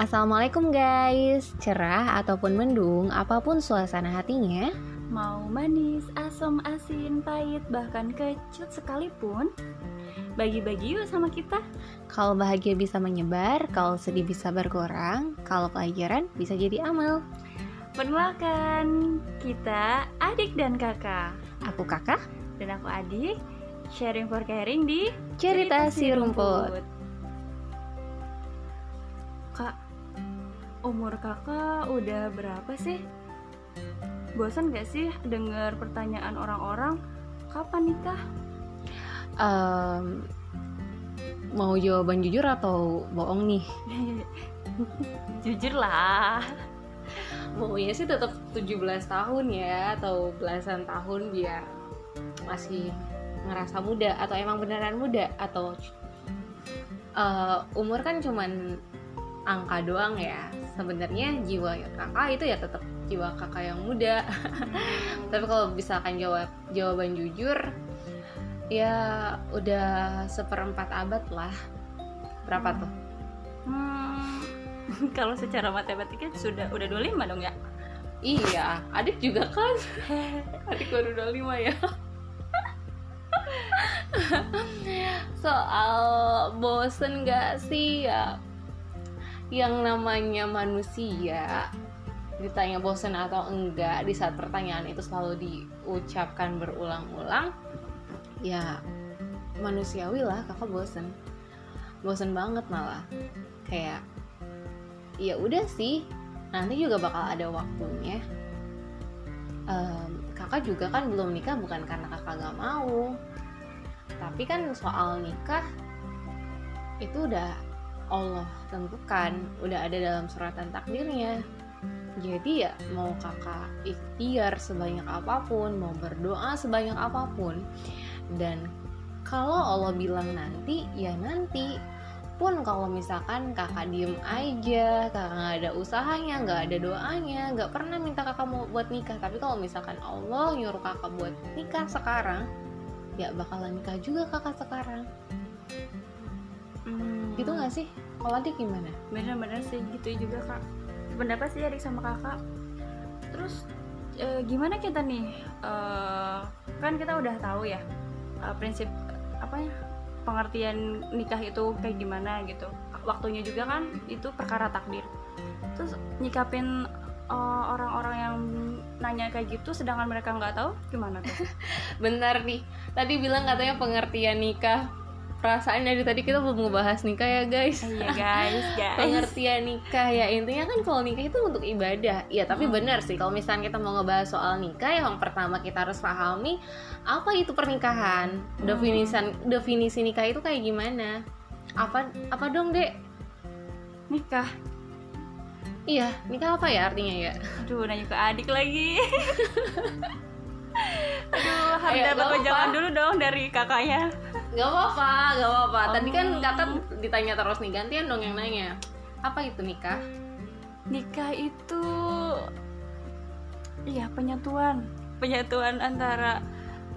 Assalamualaikum guys. Cerah ataupun mendung Apa pun suasana hatinya. Mau manis, asam, asin, pahit, bahkan kecut sekalipun. Bagi-bagi yuk sama kita. Kalau bahagia bisa menyebar Kalau sedih bisa berkurang Kalau pelajaran bisa jadi amal. Perkenalkan, kita adik dan kakak. Aku kakak. Dan aku adik Sharing for caring di Cerita si rumput umur kakak udah berapa sih? Bosan gak sih dengar pertanyaan orang-orang kapan nikah? um, Mau jawaban jujur atau bohong nih? Jujur lah. Maunya sih tetap 17 tahun ya Atau belasan tahun biar masih ngerasa muda Atau emang beneran muda Atau uh, umur kan cuman angka doang ya sebenarnya jiwa kakak itu ya tetap jiwa kakak yang muda. Tapi kalau misalkan jawab jawaban jujur ya udah seperempat abad lah. Berapa tuh? Hmm, kalau secara matematika sudah udah 25 dong ya? iya adik juga kan. Adik baru 25 ya. Soal bosen gak sih? Ya yang namanya manusia ditanya bosen atau enggak di saat pertanyaan itu selalu diucapkan berulang-ulang ya manusiawi lah kakak bosen. Bosen banget malah. Kayak ya udah sih nanti juga bakal ada waktunya. Um, kakak juga kan belum nikah bukan karena kakak gak mau. Tapi kan soal nikah itu udah Allah tentukan udah ada dalam suratan takdirnya. Jadi ya mau kakak ikhtiar sebanyak apa pun mau berdoa sebanyak apa pun dan kalau Allah bilang nanti ya nanti. Pun kalau misalkan kakak diem aja kakak nggak ada usahanya nggak ada doanya nggak pernah minta kakak mau buat nikah. Tapi kalau misalkan Allah nyuruh kakak buat nikah sekarang ya bakalan nikah juga kakak sekarang. Hmm, gitu nggak sih kalau adik gimana Bener-bener sih gitu juga kak. Pendapat sih adik sama kakak. Terus eh, gimana kita nih? Eh, kan kita udah tahu ya eh, prinsip apa ya pengertian nikah itu kayak gimana gitu. Waktunya juga kan itu perkara takdir. Terus nyikapin orang-orang yang nanya kayak gitu, sedangkan mereka nggak tahu gimana tuh? Benar nih, tadi bilang katanya pengertian nikah. Perasaan dari tadi kita belum ngebahas nikah ya guys. Iya guys, guys. Pengertian nikah ya intinya kan kalau nikah itu untuk ibadah. Iya tapi Hmm. benar sih kalau misalnya kita mau ngebahas soal nikah yang pertama kita harus pahami apa itu pernikahan. Definisi definisi nikah itu kayak gimana? Apa apa dong dek? Nikah. Iya nikah apa ya artinya ya? Aduh, nanya ke adik lagi. Aduh, harus Ayo, dapat apa-apa. dulu dong dari kakaknya. Gak apa-apa, gak apa-apa. Tadi kan Oh. kakak ditanya terus nih gantian dong yang nanya. Apa itu nikah? Nikah itu iya penyatuan, penyatuan antara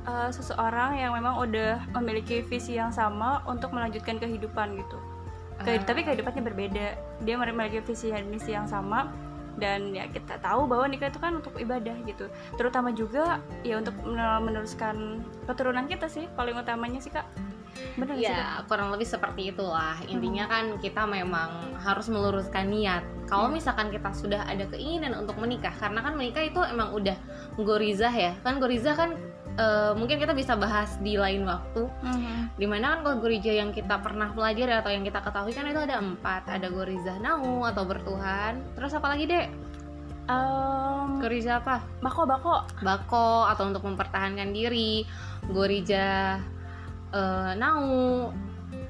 uh, seseorang yang memang udah memiliki visi yang sama untuk melanjutkan kehidupan gitu. Ke- Ah. Tapi kehidupannya berbeda. Dia memiliki visi dan misi yang sama dan ya kita tahu bahwa nikah itu kan untuk ibadah gitu. Terutama juga ya untuk men- meneruskan keturunan kita sih paling utamanya sih kak. Benar nggak sih, Kak? Ya kurang lebih seperti itulah Intinya kan kita memang harus meluruskan niat Kalau Hmm. misalkan kita sudah ada keinginan untuk menikah Karena kan menikah itu emang udah gorizah ya Kan gorizah kan eh, mungkin kita bisa bahas di lain waktu. Mhm. Di mana kan kalau gorizah yang kita pernah pelajari atau yang kita ketahui kan itu ada empat. Ada gorizah nau atau bertuhan. Terus apa lagi dek? Em, Gorizah apa? bako bako bako atau untuk mempertahankan diri. Gorija eh, nau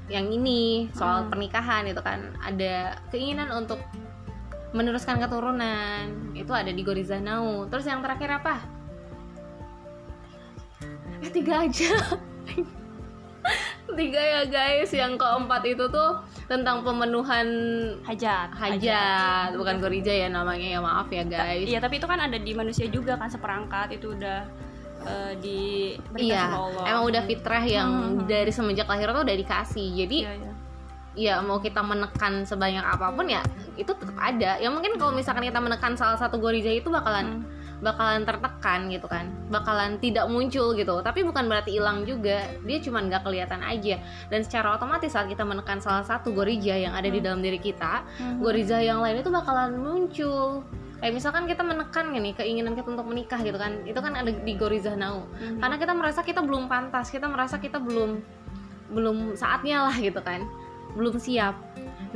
yang ini soal Hmm. pernikahan itu kan. Ada keinginan untuk meneruskan keturunan. Itu ada di goriza nau. Terus yang terakhir apa eh, tiga aja tiga ya guys yang keempat itu tuh tentang pemenuhan hajat hajat bukan gorija ya namanya ya maaf ya guys Iya tapi itu kan ada di manusia juga kan seperangkat itu udah eh, diberikan Iya, Allah. emang udah fitrah yang Hmm. dari semenjak lahir tuh udah dikasih. Jadi Iya, iya. ya mau kita menekan sebanyak apa pun ya itu tetap ada ya mungkin kalau misalkan kita menekan salah satu goriza itu bakalan Hmm. Bakalan tertekan gitu kan. Bakalan tidak muncul gitu. Tapi bukan berarti hilang juga. Dia cuma nggak kelihatan aja. Dan secara otomatis saat kita menekan salah satu gorija yang ada di Hmm. dalam diri kita Mhm. goriza yang lain itu bakalan muncul. Kayak misalkan kita menekan nih keinginan kita untuk menikah gitu kan. Itu kan ada di goriza nau. Mhm. karena kita merasa kita belum pantas kita merasa kita belum belum saatnya lah gitu kan. Belum siap.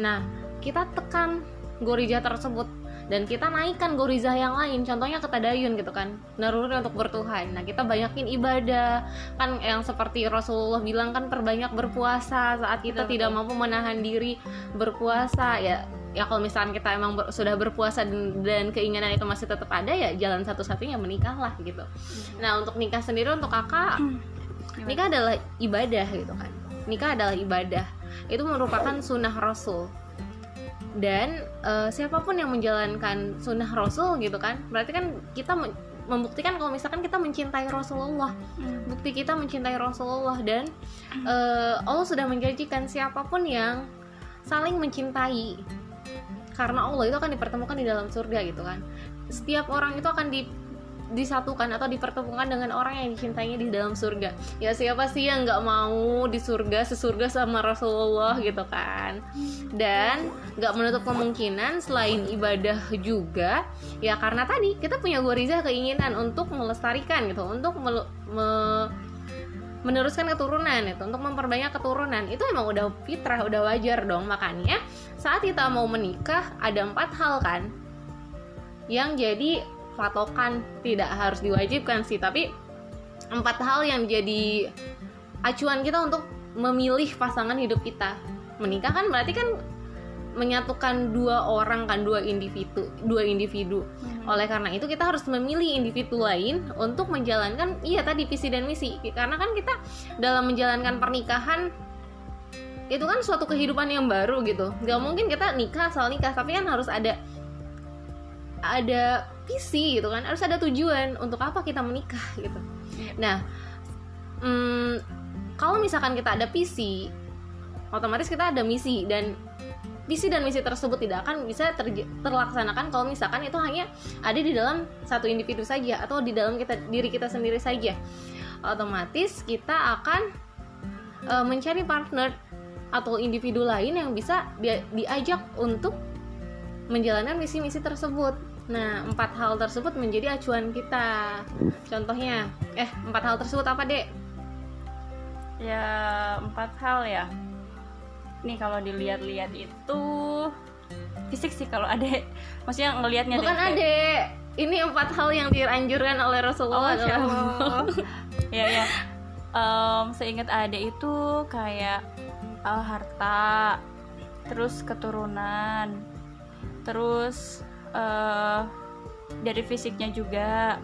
Nah kita tekan goriza tersebut dan kita naikkan goriza yang lain. Contohnya ke tadayun gitu kan. Naruri untuk bertuhan. Nah kita banyakin ibadah. Kan yang seperti Rasulullah bilang kan perbanyak berpuasa saat kita Betul, tidak betul. mampu menahan diri berpuasa. Ya ya kalau misalkan kita emang ber- sudah berpuasa dan, dan keinginan itu masih tetap ada ya jalan satu-satunya menikah lah gitu. Nah untuk nikah sendiri untuk kakak nikah adalah ibadah gitu kan. Nikah adalah ibadah. Itu merupakan sunnah rasul dan eh, siapa pun yang menjalankan sunnah rasul gitu kan berarti kan kita membuktikan kalau misalkan kita mencintai Rasulullah. Mhm. bukti kita mencintai Rasulullah dan eh, Allah sudah menjanjikan siapa pun yang saling mencintai. Karena Allah itu akan dipertemukan di dalam surga gitu kan. Setiap orang itu akan di disatukan atau dipertemukan dengan orang yang dicintainya di dalam surga. Ya siapa sih yang nggak mau di surga sesurga sama Rasulullah gitu kan? Dan nggak menutup kemungkinan selain ibadah juga ya karena tadi kita punya goriza keinginan untuk melestarikan gitu untuk melu- me- meneruskan keturunan itu untuk memperbanyak keturunan. Itu emang udah fitrah udah wajar dong. Makanya saat kita mau menikah ada empat hal kan yang jadi patokan tidak harus diwajibkan sih tapi empat hal yang jadi acuan kita untuk memilih pasangan hidup kita. Menikah kan berarti kan menyatukan dua orang kan dua individu dua individu. Mhm. oleh karena itu kita harus memilih individu lain untuk menjalankan iya tadi visi dan misi. Karena kan kita dalam menjalankan pernikahan itu kan suatu kehidupan yang baru gitu. Nggak mungkin kita nikah asal nikah tapi kan harus ada ada visi gitu kan. Harus ada tujuan untuk apa kita menikah gitu. Nah hmm, kalau misalkan kita ada visi otomatis kita ada misi dan visi dan misi tersebut tidak akan bisa terj- terlaksanakan kalau misalkan itu hanya ada di dalam satu individu saja atau di dalam kita diri kita sendiri saja. Otomatis kita akan eh, mencari partner atau individu lain yang bisa dia- diajak untuk menjalankan misi-misi tersebut. Nah, empat hal tersebut menjadi acuan kita. Contohnya, eh, empat hal tersebut apa, Dek? ya empat hal ya nih kalau dilihat-lihat itu fisik sih kalau ada maksudnya ngelihatnya Bukan kayak- Adek. Ini empat hal yang dianjurkan oleh Oh, Rasulullah. Masya dalam- Allah. ya ya. Em, seingat ada itu kayak eh, harta, terus keturunan, terus eh, dari fisiknya juga,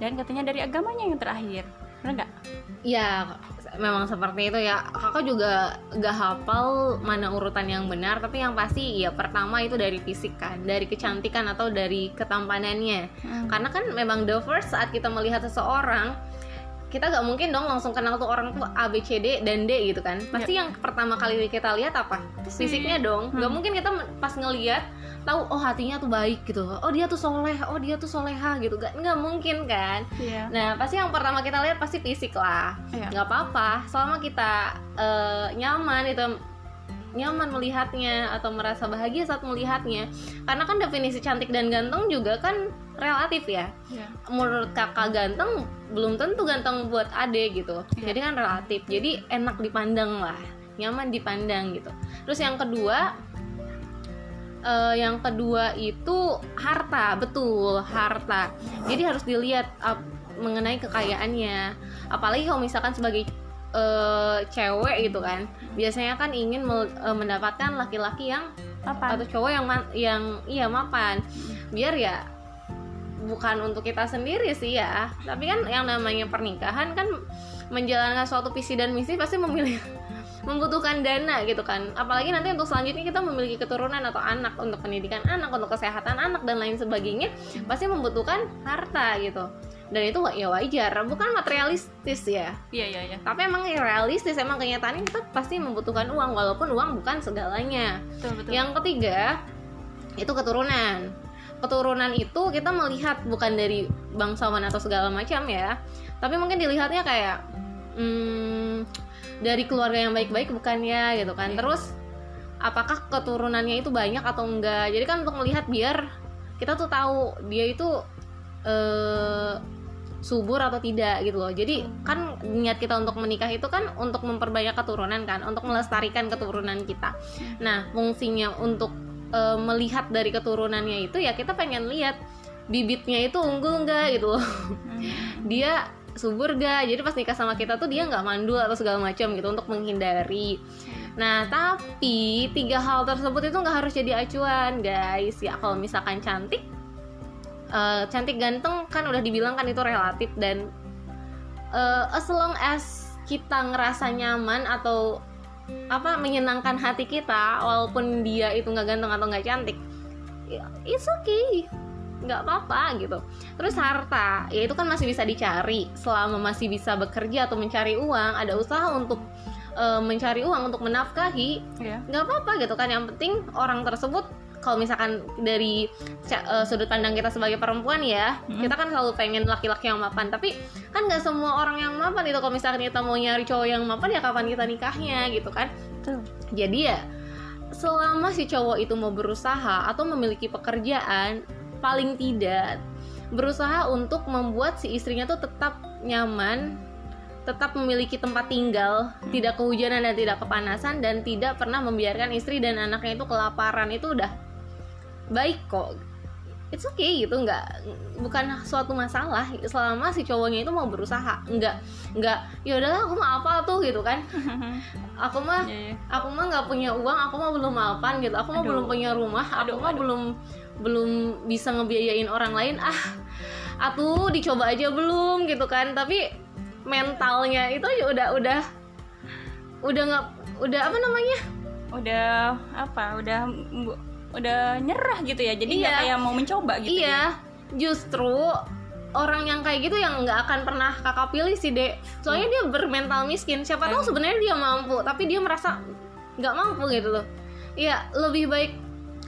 dan katanya dari agamanya yang terakhir. Benar nggak? Ya, memang seperti itu ya. Kakak juga gak hafal mana urutan yang benar, tapi yang pasti ya pertama itu dari fisik kan, dari kecantikan atau dari ketampanannya. Hmm. Karena kan memang the first saat kita melihat seseorang, kita gak mungkin dong langsung kenal tuh orang tuh A, B, C, D dan D gitu kan. Pasti yang pertama kali kita lihat apa? Fisik. Fisiknya dong. Gak Hmm. mungkin kita pas ngelihat tahu oh hatinya tuh baik gitu. Oh dia tuh soleh, oh dia tuh soleha gitu. Gak nggak mungkin kan. Iya. Nah, pasti yang pertama kita lihat pasti fisik lah. Iya. nggak apa-apa, selama kita eh, nyaman itu nyaman melihatnya atau merasa bahagia saat melihatnya. Karena kan definisi cantik dan ganteng juga kan relatif ya. Iya. Menurut kakak ganteng belum tentu ganteng buat ade gitu. Iya. Jadi kan relatif. Jadi enak dipandang lah, nyaman dipandang gitu. Terus yang kedua eh, yang kedua itu harta, betul harta. Jadi harus dilihat ap- mengenai kekayaannya. Apalagi kalau misalkan sebagai eh, cewek gitu kan, biasanya kan ingin eh, mendapatkan laki-laki yang Apa? atau cowok yang yang iya mapan. Biar ya bukan untuk kita sendiri sih ya, tapi kan yang namanya pernikahan kan menjalankan suatu visi dan misi pasti memilih membutuhkan dana gitu kan apalagi nanti untuk selanjutnya kita memiliki keturunan atau anak untuk pendidikan anak untuk kesehatan anak dan lain sebagainya pasti membutuhkan harta gitu dan itu ya wajar bukan materialistis ya. Iya iya iya. Tapi emang realistis emang kenyataannya kita pasti membutuhkan uang walaupun uang bukan segalanya. Betul betul. Yang ketiga itu keturunan. Keturunan itu kita melihat bukan dari bangsawan atau segala macam ya tapi mungkin dilihatnya kayak hmm, dari keluarga yang baik-baik bukan ya gitu kan. Iya. terus apakah keturunannya itu banyak atau enggak? Jadi kan untuk melihat biar kita tuh tahu dia itu eh subur atau tidak gitu loh. Jadi kan niat kita untuk menikah itu kan untuk memperbanyak keturunan kan untuk melestarikan keturunan kita. Nah fungsinya untuk eh, melihat dari keturunannya itu ya kita pengen lihat bibitnya itu unggul enggak gitu loh. Hmm. dia subur gak jadi pas nikah sama kita tuh dia nggak mandul atau segala macam gitu untuk menghindari. Nah tapi tiga hal tersebut itu nggak harus jadi acuan guys. Ya kalau misalkan cantik eh, cantik ganteng kan udah dibilang kan itu relatif dan eh, as long as kita ngerasa nyaman atau apa menyenangkan hati kita walaupun dia itu nggak ganteng atau nggak cantik ya, it's okay. Nggak apa-apa gitu. Terus harta ya itu kan masih bisa dicari. Selama masih bisa bekerja atau mencari uang ada usaha untuk eh, mencari uang untuk menafkahi Iya. nggak apa-apa gitu kan. Yang penting orang tersebut kalau misalkan dari eh, sudut pandang kita sebagai perempuan ya Hmm. kita kan selalu pengen laki-laki yang mapan. Tapi kan nggak semua orang yang mapan itu. Kalau misalkan kita mau nyari cowok yang mapan ya kapan kita nikahnya gitu kan? Betul. Jadi ya selama si cowok itu mau berusaha atau memiliki pekerjaan paling tidak berusaha untuk membuat si istrinya tuh tetap nyaman tetap memiliki tempat tinggal tidak kehujanan dan tidak kepanasan dan tidak pernah membiarkan istri dan anaknya itu kelaparan. Itu udah baik kok. It's okay gitu nggak bukan suatu masalah. Selama si cowoknya itu mau berusaha nggak nggak ya udahlah aku mau apa tuh gitu kan. Aku mah Iya, iya. aku mah nggak punya uang aku mah belum mapan gitu. Aku mah Aduh. belum punya rumah aku Aduh, mah aduh. belum belum bisa ngebiayain orang lain. Ah atuh dicoba aja belum gitu kan. Tapi mentalnya itu ya udah udah udah nggak udah apa namanya? Udah apa? Udah udah nyerah gitu ya. Jadi nggak Iya. kayak mau mencoba gitu ya. Iya justru orang yang kayak gitu yang nggak akan pernah kakak pilih sih dek. Soalnya dia bermental miskin. Siapa tahu Hmm. sebenarnya dia mampu tapi dia merasa nggak mampu gitu loh. Iya lebih baik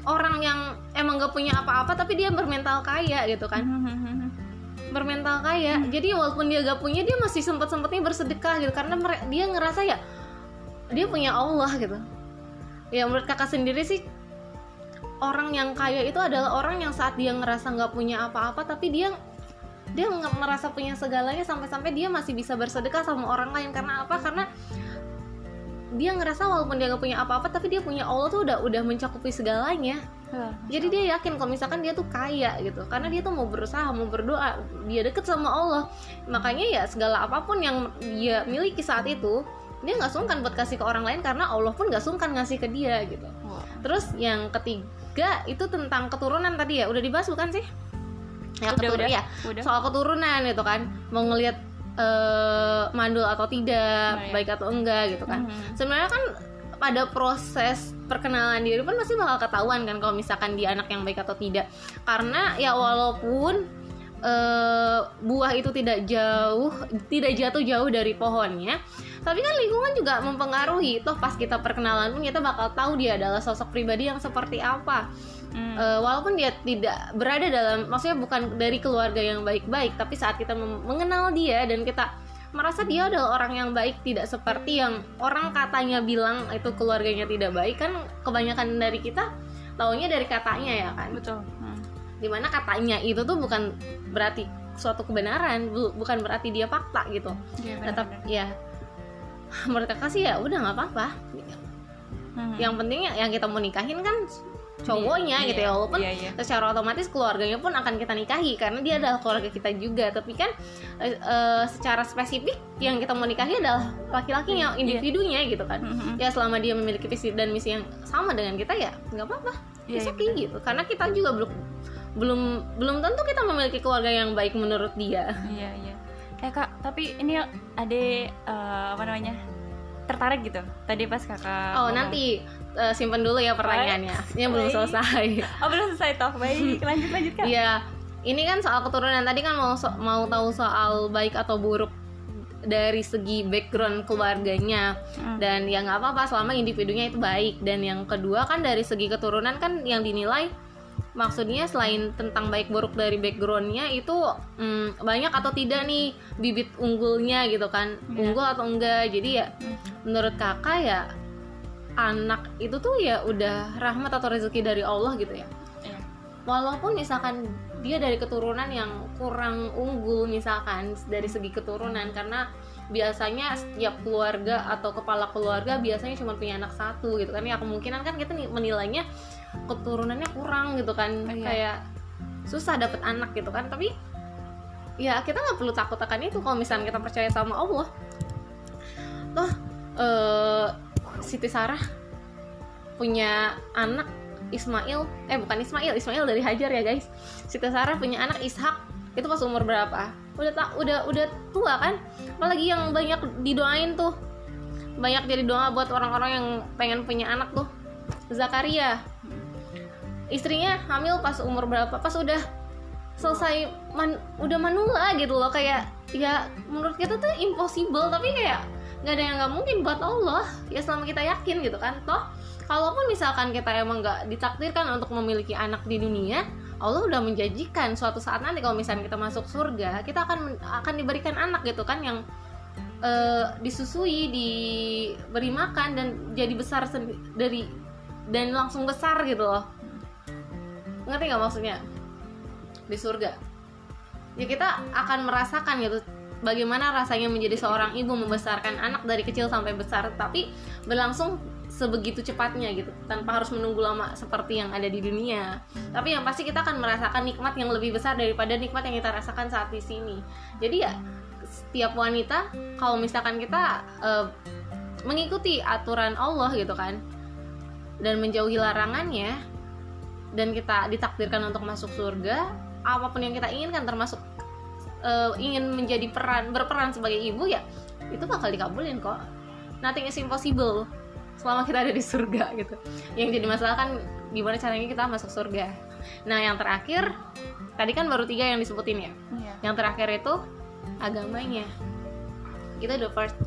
orang yang emang gak punya apa-apa tapi dia bermental kaya gitu kan. Hmm. bermental kaya. Jadi walaupun dia gak punya dia masih sempet sempetnya bersedekah gitu. Karena dia ngerasa ya dia punya Allah gitu. Ya menurut kakak sendiri sih orang yang kaya itu adalah orang yang saat dia ngerasa nggak punya apa-apa tapi dia dia merasa punya segalanya sampai-sampai dia masih bisa bersedekah sama orang lain. Karena apa? Karena dia ngerasa walaupun dia nggak punya apa-apa tapi dia punya Allah tuh udah udah mencakupi segalanya. Jadi dia yakin kalau misalkan dia tuh kaya gitu. Karena dia tuh mau berusaha mau berdoa dia deket sama Allah. Makanya ya segala apa pun yang dia miliki saat itu dia nggak sungkan buat kasih ke orang lain karena Allah pun nggak sungkan ngasih ke dia gitu Wah. terus yang ketiga itu tentang keturunan tadi ya udah dibahas bukan sih ya Udah, keturunan udah. ya udah soal keturunan gitu kan mau ngelihat eh, mandul atau tidak Nah, ya. baik atau enggak gitu kan Mhm. sebenarnya kan pada proses perkenalan diri pun pasti bakal ketahuan kan kalau misalkan dia anak yang baik atau tidak karena ya walaupun eh, buah itu tidak jauh tidak jatuh jauh dari pohonnya tapi kan lingkungan juga mempengaruhi toh pas kita perkenalan pun kita bakal tahu dia adalah sosok pribadi yang seperti apa Hmm. Eh, walaupun dia tidak berada dalam maksudnya bukan dari keluarga yang baik-baik tapi saat kita mengenal dia dan kita merasa dia adalah orang yang baik tidak seperti yang orang katanya bilang itu keluarganya tidak baik kan kebanyakan dari kita taunya dari katanya ya kan betul Hmm. di mana katanya itu tuh bukan berarti suatu kebenaran bu- bukan berarti dia fakta gitu Iya, tetap benar-benar. ya menurut kakak sih ya udah nggak apa-apa Hmm. yang penting yang kita mau nikahin kan cowoknya Iya, gitu ya walaupun iya, iya. secara otomatis keluarganya pun akan kita nikahi karena dia adalah keluarga kita juga tapi kan eh, eh, secara spesifik yang kita mau nikahi adalah laki-laki yang Iya. individunya gitu kan Mhm. ya selama dia memiliki visi dan misi yang sama dengan kita ya nggak apa-apa Iya, It's iya, okay gitu karena kita juga belum belum belum tentu kita memiliki keluarga yang baik menurut dia Iya iya. Eh kak, tapi ini ada eh, apa namanya tertarik gitu. Tadi pas kakak. oh ngomong. nanti eh, simpen dulu ya pertanyaannya ini belum Baik. selesai Oh belum selesai toh. Baik, lanjut lanjut kak. Iya, ini kan soal keturunan tadi kan mau so- mau tahu soal baik atau buruk dari segi background keluarganya Hmm. dan ya nggak apa-apa selama individunya itu baik dan yang kedua kan dari segi keturunan kan yang dinilai maksudnya selain tentang baik buruk dari backgroundnya itu mm, banyak atau tidak nih bibit unggulnya gitu kan Iya. unggul atau enggak jadi ya menurut kakak ya anak itu tuh ya udah rahmat atau rezeki dari Allah gitu ya Iya. walaupun misalkan dia dari keturunan yang kurang unggul misalkan dari segi keturunan karena biasanya setiap keluarga atau kepala keluarga biasanya cuma punya anak satu gitu kan ya kemungkinan kan kita menilainya keturunannya kurang gitu kan. Iya. kayak susah dapet anak gitu kan. Tapi ya kita nggak perlu takut akan itu. Kalau misalnya kita percaya sama Allah. Toh eh, Siti Sarah punya anak Ismail. Eh bukan Ismail. Ismail dari Hajar ya guys. Siti Sarah punya anak Ishak. Itu pas umur berapa? Udah tak udah udah tua kan? Apalagi yang banyak didoain tuh. Banyak jadi doa buat orang-orang yang pengen punya anak tuh. Zakaria istrinya hamil pas umur berapa? Pas udah selesai man, udah manula gitu loh. Kayak ya menurut kita tuh impossible tapi kayak nggak ada yang nggak mungkin buat Allah. Ya selama kita yakin gitu kan. Toh kalaupun misalkan kita emang nggak ditakdirkan untuk memiliki anak di dunia Allah udah menjanjikan suatu saat nanti kalau misalnya kita masuk surga kita akan akan diberikan anak gitu kan yang eh, disusui diberi makan dan jadi besar dari dan langsung besar gitu loh ngerti nggak maksudnya? Di surga. Ya kita akan merasakan gitu bagaimana rasanya menjadi seorang ibu membesarkan anak dari kecil sampai besar tapi berlangsung sebegitu cepatnya gitu tanpa harus menunggu lama seperti yang ada di dunia. Tapi yang pasti kita akan merasakan nikmat yang lebih besar daripada nikmat yang kita rasakan saat di sini. Jadi ya setiap wanita kalau misalkan kita eh, mengikuti aturan Allah gitu kan dan menjauhi larangannya dan kita ditakdirkan untuk masuk surga apa pun yang kita inginkan termasuk eh, ingin menjadi peran berperan sebagai ibu ya itu bakal dikabulin kok. Nothing is impossible selama kita ada di surga gitu. Yang jadi masalah kan gimana caranya kita masuk surga. Nah yang terakhir tadi kan baru tiga yang disebutin ya. Iya. yang terakhir itu agamanya. Kita the first.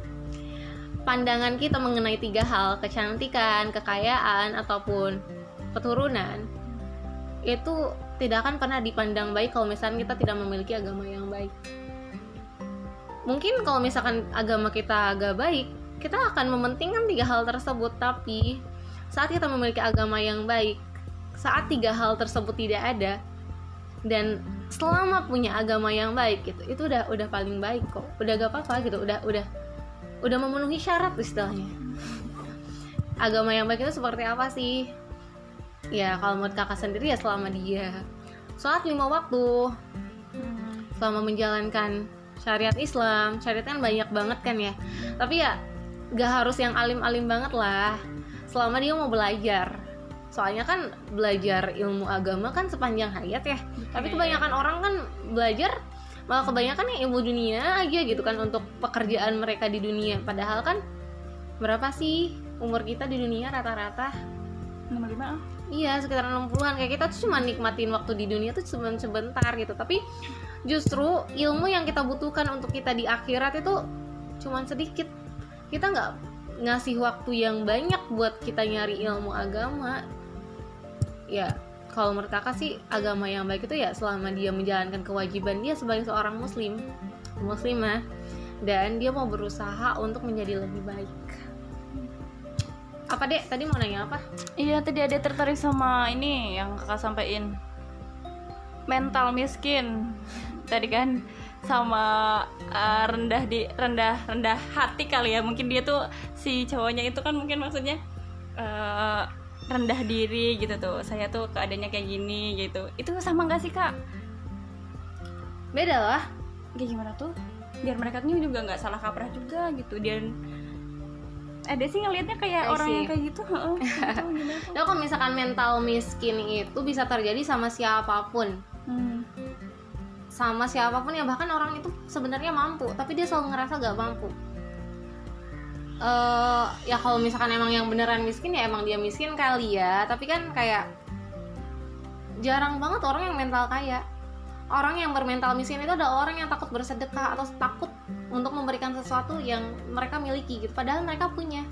Pandangan kita mengenai tiga hal kecantikan kekayaan ataupun keturunan itu tidak akan pernah dipandang baik kalau misalnya kita tidak memiliki agama yang baik. Mungkin kalau misalkan agama kita agak baik kita akan mementingkan tiga hal tersebut. Tapi saat kita memiliki agama yang baik saat tiga hal tersebut tidak ada dan selama punya agama yang baik gitu itu udah udah paling baik kok. Udah gak apa-apa gitu. Udah udah udah memenuhi syarat istilahnya. Agama yang baik itu seperti apa sih ya kalau menurut kakak sendiri ya selama dia sholat lima waktu. Selama menjalankan syariat Islam syariat kan banyak banget kan ya. Tapi ya gak harus yang alim-alim banget lah. Selama dia mau belajar. Soalnya kan belajar ilmu agama kan sepanjang hayat ya. Tapi Oke. kebanyakan orang kan belajar malah kebanyakan yang ilmu dunia aja gitu kan untuk pekerjaan mereka di dunia. Padahal kan berapa sih umur kita di dunia rata-rata? Nomor lima. ah. Iya sekitar 60-an kayak kita tuh cuma nikmatin waktu di dunia tuh cuma sebentar gitu. Tapi justru ilmu yang kita butuhkan untuk kita di akhirat itu cuma sedikit. Kita nggak ngasih waktu yang banyak buat kita nyari ilmu agama. Ya kalau menurut kakak sih agama yang baik itu ya selama dia menjalankan kewajiban dia sebagai seorang muslim. Muslimah. Dan dia mau berusaha untuk menjadi lebih baik apa dek? Tadi mau nanya apa? Iya tadi ada tertarik sama ini yang kakak sampaikan. Mental miskin. Tadi kan sama uh, rendah di rendah rendah hati kali ya. Mungkin dia tuh si cowoknya itu kan mungkin maksudnya uh, rendah diri gitu tuh. Saya tuh keadaannya kayak gini gitu. Itu sama nggak sih kak? Beda lah. Kayak gimana tuh? Biar mereka tuh juga nggak salah kaprah juga gitu. Dan ada sih ngelihatnya kayak orang yang kayak gitu heeh, gitu, kalau misalkan mental miskin itu bisa terjadi sama siapa pun. Hmm. Sama siapa pun ya bahkan orang itu sebenarnya mampu Tapi dia selalu ngerasa gak mampu. Eh Ya kalau misalkan emang yang beneran miskin ya emang dia miskin kali ya. Tapi kan kayak Jarang banget orang yang mental kaya. Orang yang bermental miskin itu adalah orang yang takut bersedekah atau takut untuk memberikan sesuatu yang mereka miliki gitu padahal mereka punya.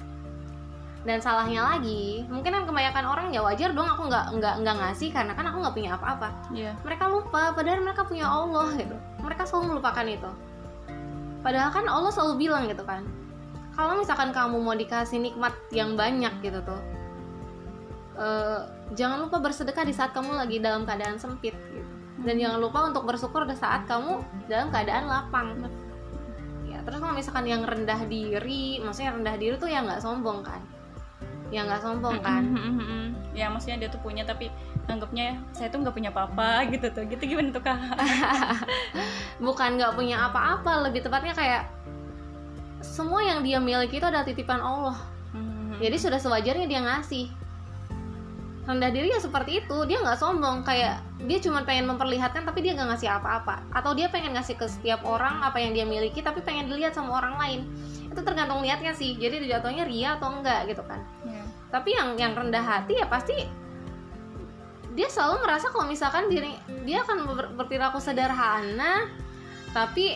Dan salahnya lagi mungkin kan kebanyakan orang ya wajar dong aku nggak nggak nggak ngasih karena kan aku nggak punya apa-apa. Iya. mereka lupa padahal mereka punya Allah gitu. Mereka selalu melupakan itu. Padahal kan Allah selalu bilang gitu kan kalau misalkan kamu mau dikasih nikmat yang banyak gitu tuh eh, jangan lupa bersedekah di saat kamu lagi dalam keadaan sempit gitu. Dan jangan lupa untuk bersyukur di saat kamu dalam keadaan lapang terus kalau misalkan yang rendah diri maksudnya rendah diri tuh ya nggak sombong kan? Ya nggak sombong kan? ya maksudnya dia tuh punya tapi anggapnya saya tuh nggak punya apa-apa gitu tuh. Gitu gimana tuh kak? Bukan nggak punya apa-apa lebih tepatnya kayak semua yang dia miliki itu adalah titipan Allah. Jadi sudah sewajarnya dia ngasih rendah diri ya seperti itu. Dia nggak sombong kayak dia cuma pengen memperlihatkan tapi dia nggak ngasih apa-apa. Atau dia pengen ngasih ke setiap orang apa yang dia miliki tapi pengen dilihat sama orang lain. Itu tergantung lihatnya sih jadi jatuhnya ria atau enggak gitu kan. Iya. tapi yang yang rendah hati ya pasti dia selalu merasa kalau misalkan diri dia akan ber- berperilaku sederhana tapi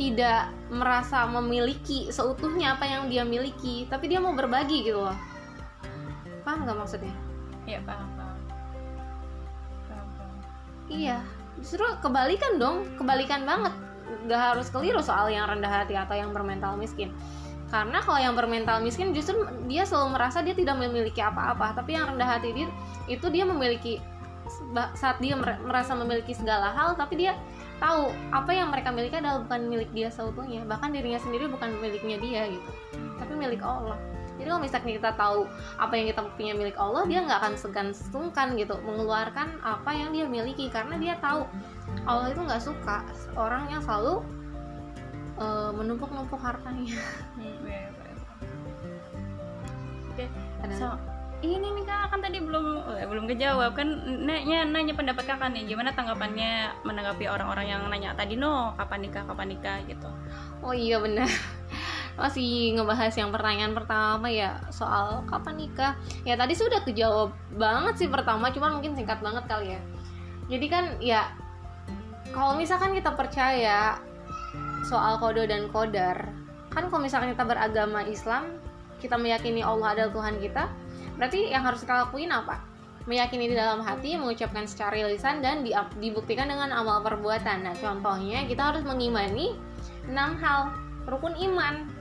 tidak merasa memiliki seutuhnya apa yang dia miliki. Tapi dia mau berbagi gitu loh paham nggak maksudnya? Iya paham paham. Paham, paham. iya justru kebalikan dong kebalikan banget. Nggak harus keliru soal yang rendah hati atau yang bermental miskin. Karena kalau yang bermental miskin justru dia selalu merasa dia tidak memiliki apa-apa. Tapi yang rendah hati dia itu dia memiliki saat dia mer- merasa memiliki segala hal tapi dia tahu apa yang mereka miliki adalah bukan milik dia seutuhnya. Bahkan dirinya sendiri bukan miliknya dia gitu. Tapi milik Allah jadi kalau misalnya kita tahu apa yang kita punya milik Allah dia nggak akan segan sungkan gitu mengeluarkan apa yang dia miliki. Karena dia tahu Allah itu nggak suka orang yang selalu eh, menumpuk-numpuk hartanya. Hmm, iya, iya, paham. Oke, Ada- so ini nih kak kan tadi belum eh, belum kejawab. Kan nanya nanya pendapat kakak nih gimana tanggapannya menanggapi orang-orang yang nanya tadi no kapan nikah kapan nikah? gitu. Oh iya benar. Masih ngebahas yang pertanyaan pertama ya soal kapan nikah. Ya tadi sudah kejawab banget sih pertama, cuman mungkin singkat banget kali ya. Jadi kan ya kalau misalkan kita percaya soal kode dan kodar, kan kalau misalkan kita beragama Islam, kita meyakini Allah adalah Tuhan kita, berarti yang harus kita lakuin apa? Meyakini di dalam hati, mengucapkan secara lisan dan di- dibuktikan dengan amal perbuatan. Nah, contohnya kita harus mengimani enam hal rukun iman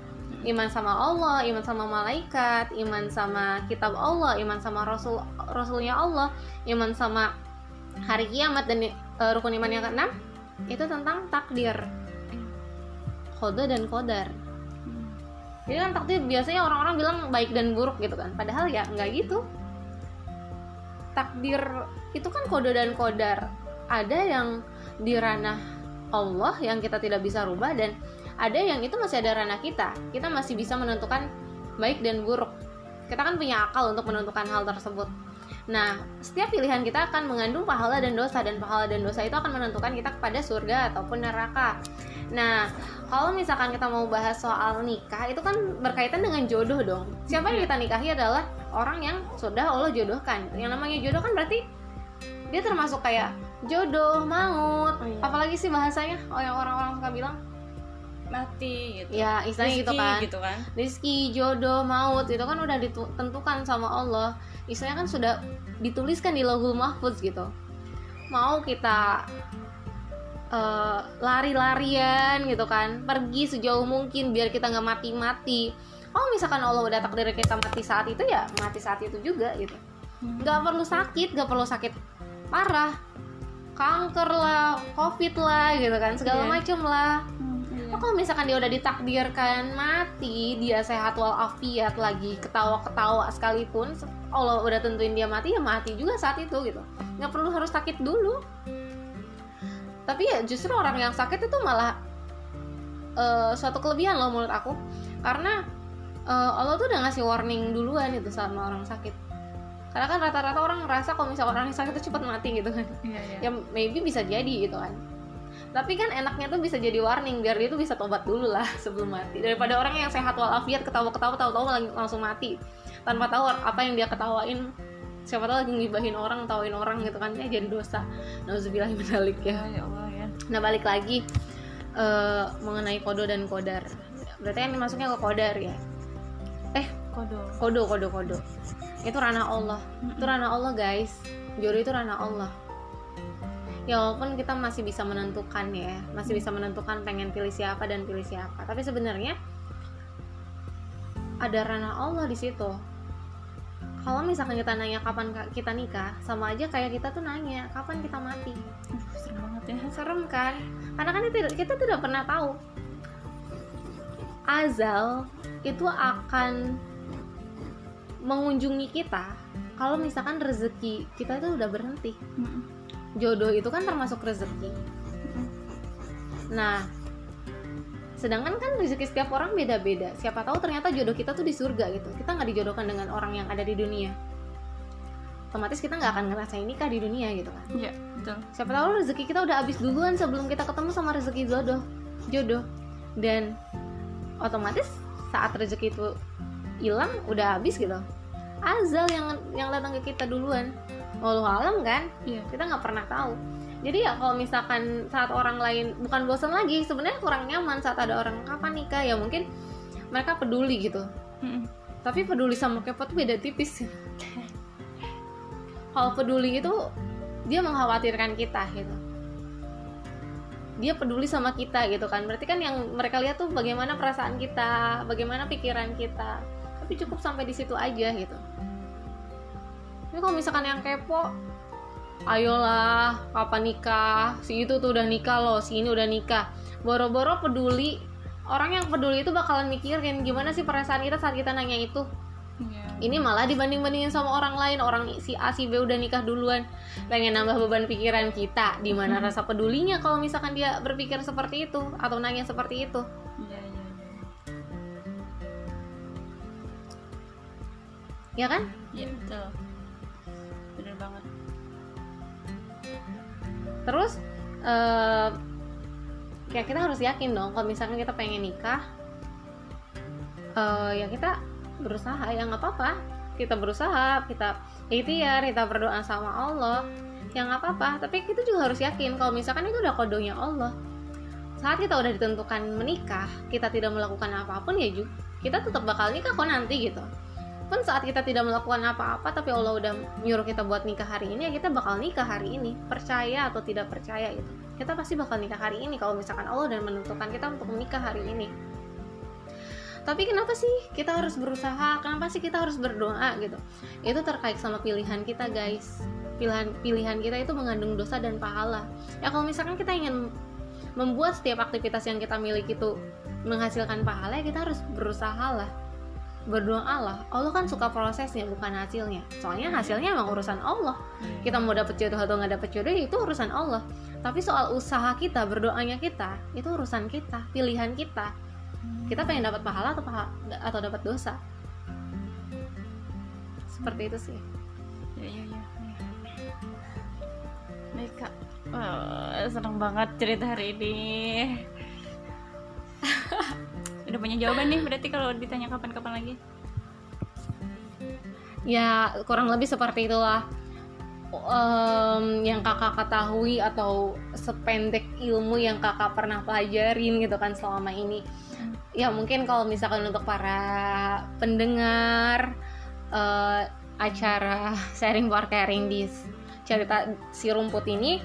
iman sama Allah iman sama malaikat iman sama kitab Allah iman sama rasul rasulnya Allah iman sama hari kiamat dan eh, rukun iman yang keenam itu tentang takdir. Kode dan kodar jadi kan takdir biasanya orang-orang bilang baik dan buruk gitu kan. Padahal ya nggak gitu. Takdir itu kan kode dan kodar ada yang di ranah Allah yang kita tidak bisa rubah dan ada yang itu masih ada ranah kita. Kita masih bisa menentukan baik dan buruk. Kita kan punya akal untuk menentukan hal tersebut. Nah setiap pilihan kita akan mengandung pahala dan dosa dan pahala dan dosa itu akan menentukan kita kepada surga ataupun neraka. Nah kalau misalkan kita mau bahas soal nikah itu kan berkaitan dengan jodoh dong. Siapa yang kita nikahi adalah orang yang sudah Allah jodohkan. Yang namanya jodoh kan berarti dia termasuk kayak jodoh maut. Oh, iya. apalagi sih bahasanya? Oh yang orang-orang suka bilang mati gitu. Ya istilahnya gitu kan. gitu kan. Rizki jodoh maut itu kan udah ditentukan sama Allah. Istilahnya kan sudah dituliskan di lauhul mahfuz gitu. Mau kita eh, lari-larian gitu kan. Pergi sejauh mungkin biar kita nggak mati-mati. Oh misalkan Allah udah takdir kita mati saat itu ya mati saat itu juga gitu. Nggak perlu sakit nggak perlu sakit parah. Kanker lah covid lah gitu kan segala Iya. macem lah. Hmm, Oh, kalau misalkan dia udah ditakdirkan mati, dia sehat walafiat lagi ketawa-ketawa sekalipun, Allah udah tentuin dia mati ya mati juga saat itu gitu. Nggak perlu harus sakit dulu. Tapi ya justru orang yang sakit itu malah eh, suatu kelebihan loh menurut aku, karena eh, Allah tuh udah ngasih warning duluan itu sama orang sakit. Karena kan rata-rata orang ngerasa kalau misalkan orang yang sakit itu cepat mati gitu kan Iya, iya. ya maybe bisa jadi gitu kan tapi kan enaknya tuh bisa jadi warning biar dia tuh bisa tobat dulu lah sebelum mati. Daripada orang yang sehat walafiat ketawa-ketawa tahu-tahu lang- langsung mati. Tanpa tahu apa yang dia ketawain. Siapa tahu lagi ngibahin orang tauin orang gitu kan. Ya jadi dosa. Nauzubillah balik ya. Ya Allah ya. Nah balik lagi eh, mengenai kodo dan kodar. Berarti kan masuknya ke kodar ya? Eh kodo. kodo kodo kodo. Itu ranah Allah. Itu ranah Allah guys. Jodoh itu ranah Allah ya walaupun kita masih bisa menentukan ya masih bisa menentukan pengen pilih siapa dan pilih siapa. Tapi sebenarnya ada ranah Allah di situ. Kalau misalkan kita nanya kapan ka- kita nikah sama aja kayak kita tuh nanya kapan kita mati? Serem banget ya. Serem kan? Karena kan kita, kita tidak pernah tahu. Azal itu akan mengunjungi kita kalau misalkan rezeki kita itu udah berhenti. Mm-mm. Jodoh itu kan termasuk rezeki. Nah sedangkan kan rezeki setiap orang beda-beda. Siapa tahu ternyata jodoh kita tuh di surga gitu. Kita nggak dijodohkan dengan orang yang ada di dunia. Otomatis kita nggak akan ngerasain nikah di dunia gitu kan. Iya, betul. siapa tahu rezeki kita udah habis duluan sebelum kita ketemu sama rezeki jodoh jodoh. Dan otomatis saat rezeki itu hilang udah habis gitu. Azal yang yang datang ke kita duluan walau alam kan? Iya. kita nggak pernah tahu. Jadi ya kalau misalkan saat orang lain bukan bosan lagi sebenarnya kurang nyaman saat ada orang. Kapan nikah? Ya mungkin mereka peduli gitu. Mm-mm. tapi peduli sama kepo tuh beda tipis. Kalau peduli itu dia mengkhawatirkan kita gitu. Dia peduli sama kita gitu kan. Berarti kan yang mereka lihat tuh bagaimana perasaan kita bagaimana pikiran kita. Tapi cukup sampai di situ aja gitu tapi kalau misalkan yang kepo ayolah kapan nikah si itu tuh udah nikah loh si ini udah nikah boro-boro peduli orang yang peduli itu bakalan mikirin gimana sih perasaan kita saat kita nanya itu Iya. ini malah dibanding-bandingin sama orang lain orang si A si B udah nikah duluan pengen nambah beban pikiran kita di mana Mhm. rasa pedulinya kalau misalkan dia berpikir seperti itu atau nanya seperti itu Iya, iya, iya. ya kan Iya, betul. Terus eh ya kita harus yakin dong kalau misalkan kita pengen nikah eh ya kita berusaha ya nggak apa-apa. Kita berusaha kita ikhtiar kita berdoa sama Allah ya nggak apa-apa. Tapi kita juga harus yakin kalau misalkan itu udah kodonya Allah saat kita udah ditentukan menikah kita tidak melakukan apa pun ya juga kita tetap bakal nikah kok nanti gitu pun saat kita tidak melakukan apa-apa tapi Allah udah nyuruh kita buat nikah hari ini ya kita bakal nikah hari ini. Percaya atau tidak percaya gitu. Kita pasti bakal nikah hari ini kalau misalkan Allah udah menentukan kita untuk menikah hari ini. Tapi kenapa sih kita harus berusaha? Kenapa sih kita harus berdoa gitu? Itu terkait sama pilihan kita guys. Pilihan pilihan kita itu mengandung dosa dan pahala. Ya kalau misalkan kita ingin membuat setiap aktivitas yang kita miliki itu menghasilkan pahala ya kita harus berusaha lah berdoa lah Allah kan suka prosesnya bukan hasilnya soalnya hasilnya emang urusan Allah kita mau dapet jodoh atau nggak dapet jodoh ya itu urusan Allah tapi soal usaha kita berdoanya kita itu urusan kita pilihan kita kita pengen dapat pahala atau pahala, atau dapat dosa seperti itu sih Iya, iya, iya. iya. Baik, Kak. Wah, seneng banget cerita hari ini. Udah punya jawaban nih berarti kalau ditanya kapan-kapan lagi. ya kurang lebih seperti itulah Em, yang kakak ketahui atau sependek ilmu yang kakak pernah pelajarin gitu kan selama ini ya mungkin kalau misalkan untuk para pendengar eh, acara sharing for caring di cerita si rumput ini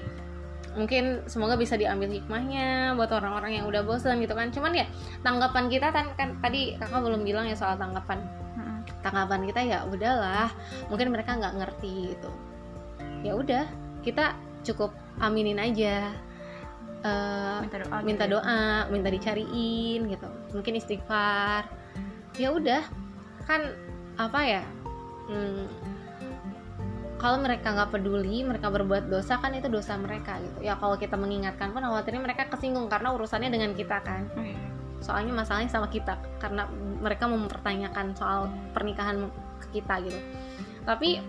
mungkin semoga bisa diambil hikmahnya buat orang-orang yang udah bosan gitu kan. Cuman ya tanggapan kita kan, kan tadi kakak belum bilang ya soal tanggapan. Tanggapan kita ya udahlah mungkin mereka nggak ngerti gitu. Ya udah kita cukup aminin aja. Eh, Minta doa. minta gitu ya. doa minta dicariin gitu. Mungkin istighfar. Ya udah kan apa ya hmm, kalau mereka nggak peduli mereka berbuat dosa kan itu dosa mereka gitu. Ya kalau kita mengingatkan pun khawatirnya mereka kesinggung karena urusannya dengan kita kan. Soalnya masalahnya sama kita karena mereka mempertanyakan soal pernikahan ke kita gitu. Tapi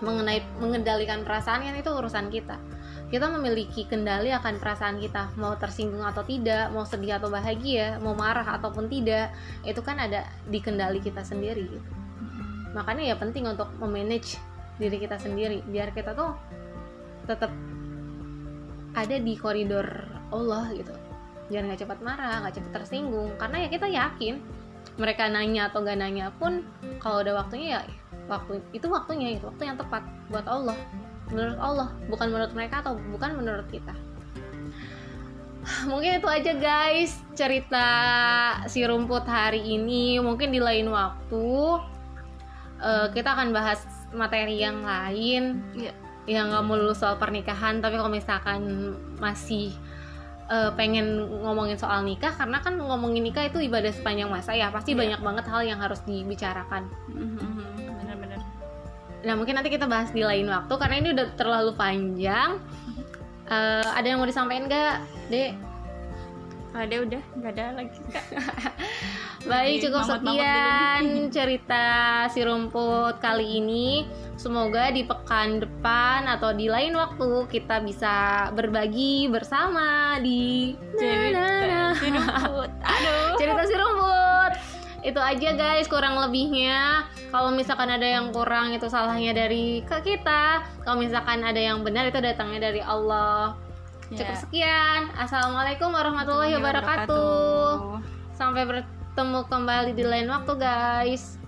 mengenai mengendalikan perasaan kan itu urusan kita. Kita memiliki kendali akan perasaan kita mau tersinggung atau tidak mau sedih atau bahagia mau marah ataupun tidak itu kan ada di kendali kita sendiri gitu. Makanya ya penting untuk memanage diri kita sendiri. Biar kita tuh tetap ada di koridor Allah gitu. Biar nggak cepat marah nggak cepat tersinggung. Karena ya kita yakin mereka nanya atau gak nanya pun kalau udah waktunya ya waktu itu waktunya itu waktu yang tepat buat Allah. Menurut Allah bukan menurut mereka atau bukan menurut kita. Mungkin itu aja guys cerita si rumput hari ini. Mungkin di lain waktu uh, kita akan bahas materi yang lain Iya. yang nggak melulu soal pernikahan tapi kalau misalkan masih uh, pengen ngomongin soal nikah karena kan ngomongin nikah itu ibadah sepanjang masa ya pasti Iya. banyak banget hal yang harus dibicarakan Mhm, bener-bener Nah mungkin nanti kita bahas di lain waktu karena ini udah terlalu panjang. Eh, ada yang mau disampaikan nggak, Dek? Ada udah nggak ada lagi kak. Baik Oke, cukup sekian cerita si rumput kali ini. Semoga di pekan depan atau di lain waktu kita bisa berbagi bersama di cerita si rumput. Aduh. Cerita si rumput. Itu aja guys kurang lebihnya. Kalau misalkan ada yang kurang itu salahnya dari ke kita. Kalau misalkan ada yang benar itu datangnya dari Allah cukup Ya. sekian. Assalamualaikum warahmatullahi wabarakatuh. Sampai bertemu kembali di lain waktu guys